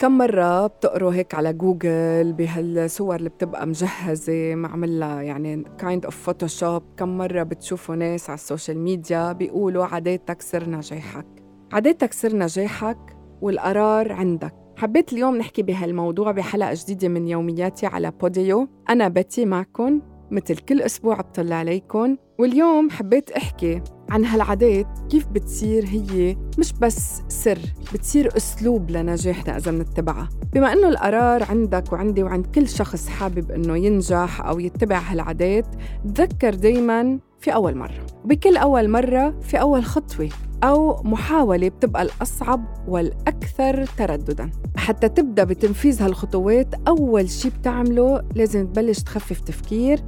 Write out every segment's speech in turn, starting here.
كم مرة بتقروا هيك على جوجل بهالصور اللي بتبقى مجهزة معملها يعني kind of Photoshop كم مرة بتشوفوا ناس على ال social media بيقولوا عاداتك سر نجاحك؟ عاداتك سر نجاحك والقرار عندك. حبيت اليوم نحكي بهالموضوع بحلقة جديدة من يومياتي على بوديو أنا بتي معكم مثل كل أسبوع بطلع عليكم واليوم حبيت أحكي عن هالعادات كيف بتصير هي مش بس سر بتصير أسلوب لنجاحنا إذا منتبعها. بما أنه القرار عندك وعندي وعند كل شخص حابب أنه ينجح أو يتبع هالعادات تذكر دايماً في أول مرة. وبكل أول مرة في أول خطوة أو محاولة بتبقى الأصعب والأكثر تردداً. حتى تبدأ بتنفيذ هالخطوات أول شي بتعمله لازم تبلش تخفف تفكير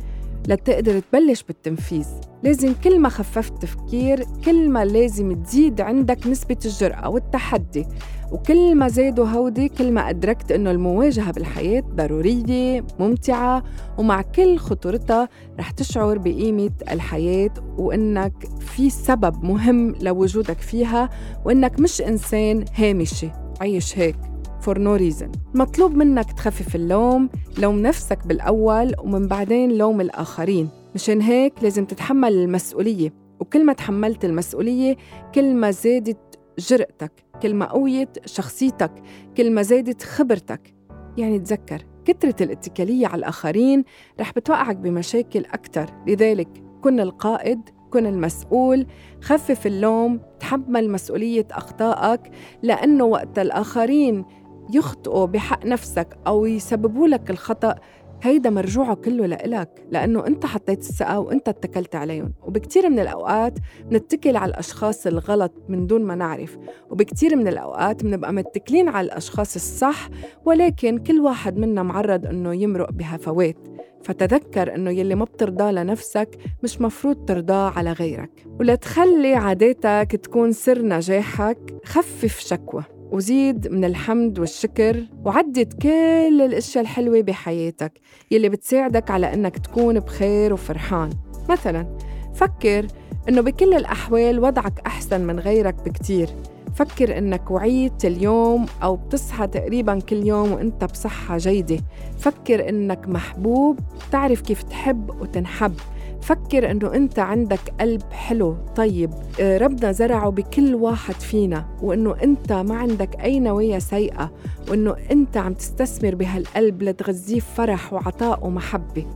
لتقدر تبلش بالتنفيذ. لازم كل ما خففت تفكير كل ما لازم تزيد عندك نسبة الجرأة والتحدي. وكل ما زادوا هودي كل ما أدركت إنه المواجهة بالحياة ضرورية ممتعة ومع كل خطورتها رح تشعر بقيمة الحياة وإنك في سبب مهم لوجودك فيها وإنك مش إنسان هامشي. عيش هيك. For no reason. مطلوب منك تخفف اللوم لوم نفسك بالأول ومن بعدين لوم الآخرين. مشان هيك لازم تتحمل المسؤولية. وكل ما تحملت المسؤولية كل ما زادت جرأتك كل ما قويت شخصيتك كل ما زادت خبرتك. يعني تذكر كثرة الاتكالية على الآخرين رح بتوقعك بمشاكل أكثر لذلك كن القائد كن المسؤول خفف اللوم تحمل مسؤولية أخطائك لأنه وقت الآخرين يخطئوا بحق نفسك أو يسببوا لك الخطأ هيدا مرجوعه كله لإلك لأنه أنت حطيت الثقة وأنت اتكلت عليهم. وبكتير من الأوقات نتكل على الأشخاص الغلط من دون ما نعرف. وبكتير من الأوقات بنبقى متكلين على الأشخاص الصح ولكن كل واحد منا معرض أنه يمرق بهفوات فتذكر أنه يلي ما بترضاه لنفسك مش مفروض ترضاه على غيرك. ولتخلي عاداتك تكون سر نجاحك خفف شكوى. وزيد من الحمد والشكر وعدد كل الأشياء الحلوة بحياتك يلي بتساعدك على إنك تكون بخير وفرحان. مثلا فكر إنه بكل الأحوال وضعك أحسن من غيرك بكتير. فكر إنك وعيت اليوم أو بتصحى تقريبا كل يوم وإنت بصحة جيدة. فكر إنك محبوب تعرف كيف تحب وتنحب. فكر إنه أنت عندك قلب حلو. طيب آه، ربنا زرعه بكل واحد فينا وإنه أنت ما عندك أي نوايا سيئة وإنه أنت عم تستثمر بهالقلب لتغذيه فرح وعطاء ومحبة.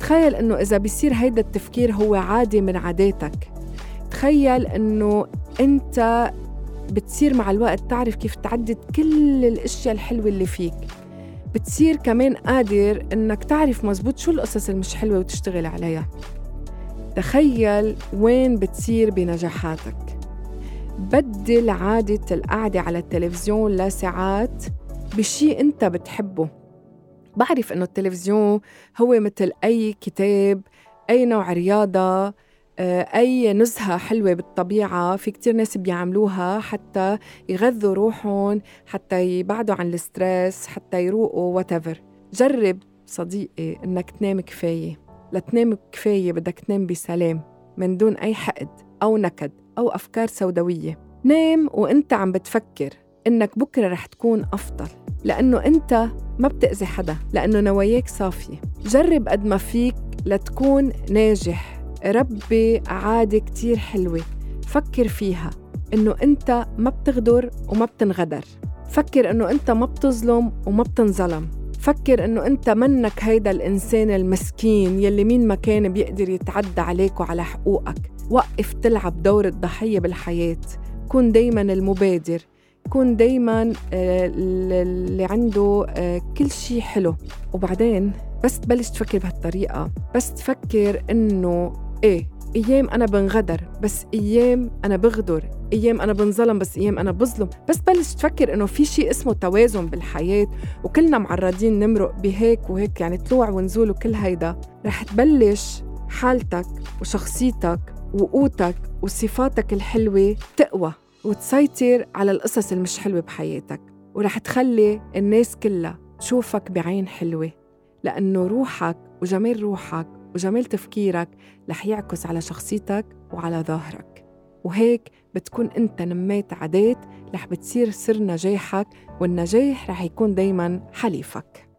تخيل إنه إذا بيصير هيدا التفكير هو عادي من عاداتك. تخيل إنه أنت بتصير مع الوقت تعرف كيف تعدد كل الأشياء الحلوة اللي فيك. بتصير كمان قادر إنك تعرف مزبوط شو القصص المش حلوة وتشتغل عليها. تخيل وين بتصير بنجاحاتك. بدل عادة القعدة على التلفزيون لساعات بشي أنت بتحبه. بعرف إنه التلفزيون هو مثل أي كتاب أي نوع رياضة أي نزهة حلوة بالطبيعة في كتير ناس بيعملوها حتى يغذوا روحهم حتى يبعدوا عن الستريس حتى يروقوا whatever. جرب صديقي إنك تنام كفاية. لتنام كفاية بدك تنام بسلام من دون أي حقد أو نكد أو أفكار سوداوية. نام وإنت عم بتفكر إنك بكرة رح تكون أفضل لأنه أنت ما بتأذي حدا لأنه نواياك صافية. جرب قد ما فيك لتكون ناجح. ربي عادة كتير حلوة. فكر فيها. إنه أنت ما بتغدر وما بتنغدر. فكر إنه أنت ما بتظلم وما بتنظلم. فكر إنه أنت منك هيدا الإنسان المسكين يلي مين ما كان بيقدر يتعدى عليك وعلى حقوقك. وقف تلعب دور الضحية بالحياة. كون دايما المبادر. كون دايما آه، اللي عنده آه، كل شيء حلو. وبعدين بس تبلش تفكر بهالطريقة. بس تفكر إنه إيه أيام أنا بنغدر بس أيام أنا بغدر. أيام أنا بنظلم بس أيام أنا بظلم. بس بلش تفكر إنه في شيء اسمه توازن بالحياة وكلنا معرضين نمرق بهيك وهيك يعني طلوع ونزول وكل هيدا. رح تبلش حالتك وشخصيتك وقوتك وصفاتك الحلوة تقوى وتسيطر على القصص المش حلوة بحياتك. ورح تخلي الناس كلها تشوفك بعين حلوة لأنه روحك وجمال روحك وجمال تفكيرك رح يعكس على شخصيتك وعلى ظاهرك. وهيك بتكون أنت نميت عادات رح بتصير سر نجاحك والنجاح رح يكون دايما حليفك.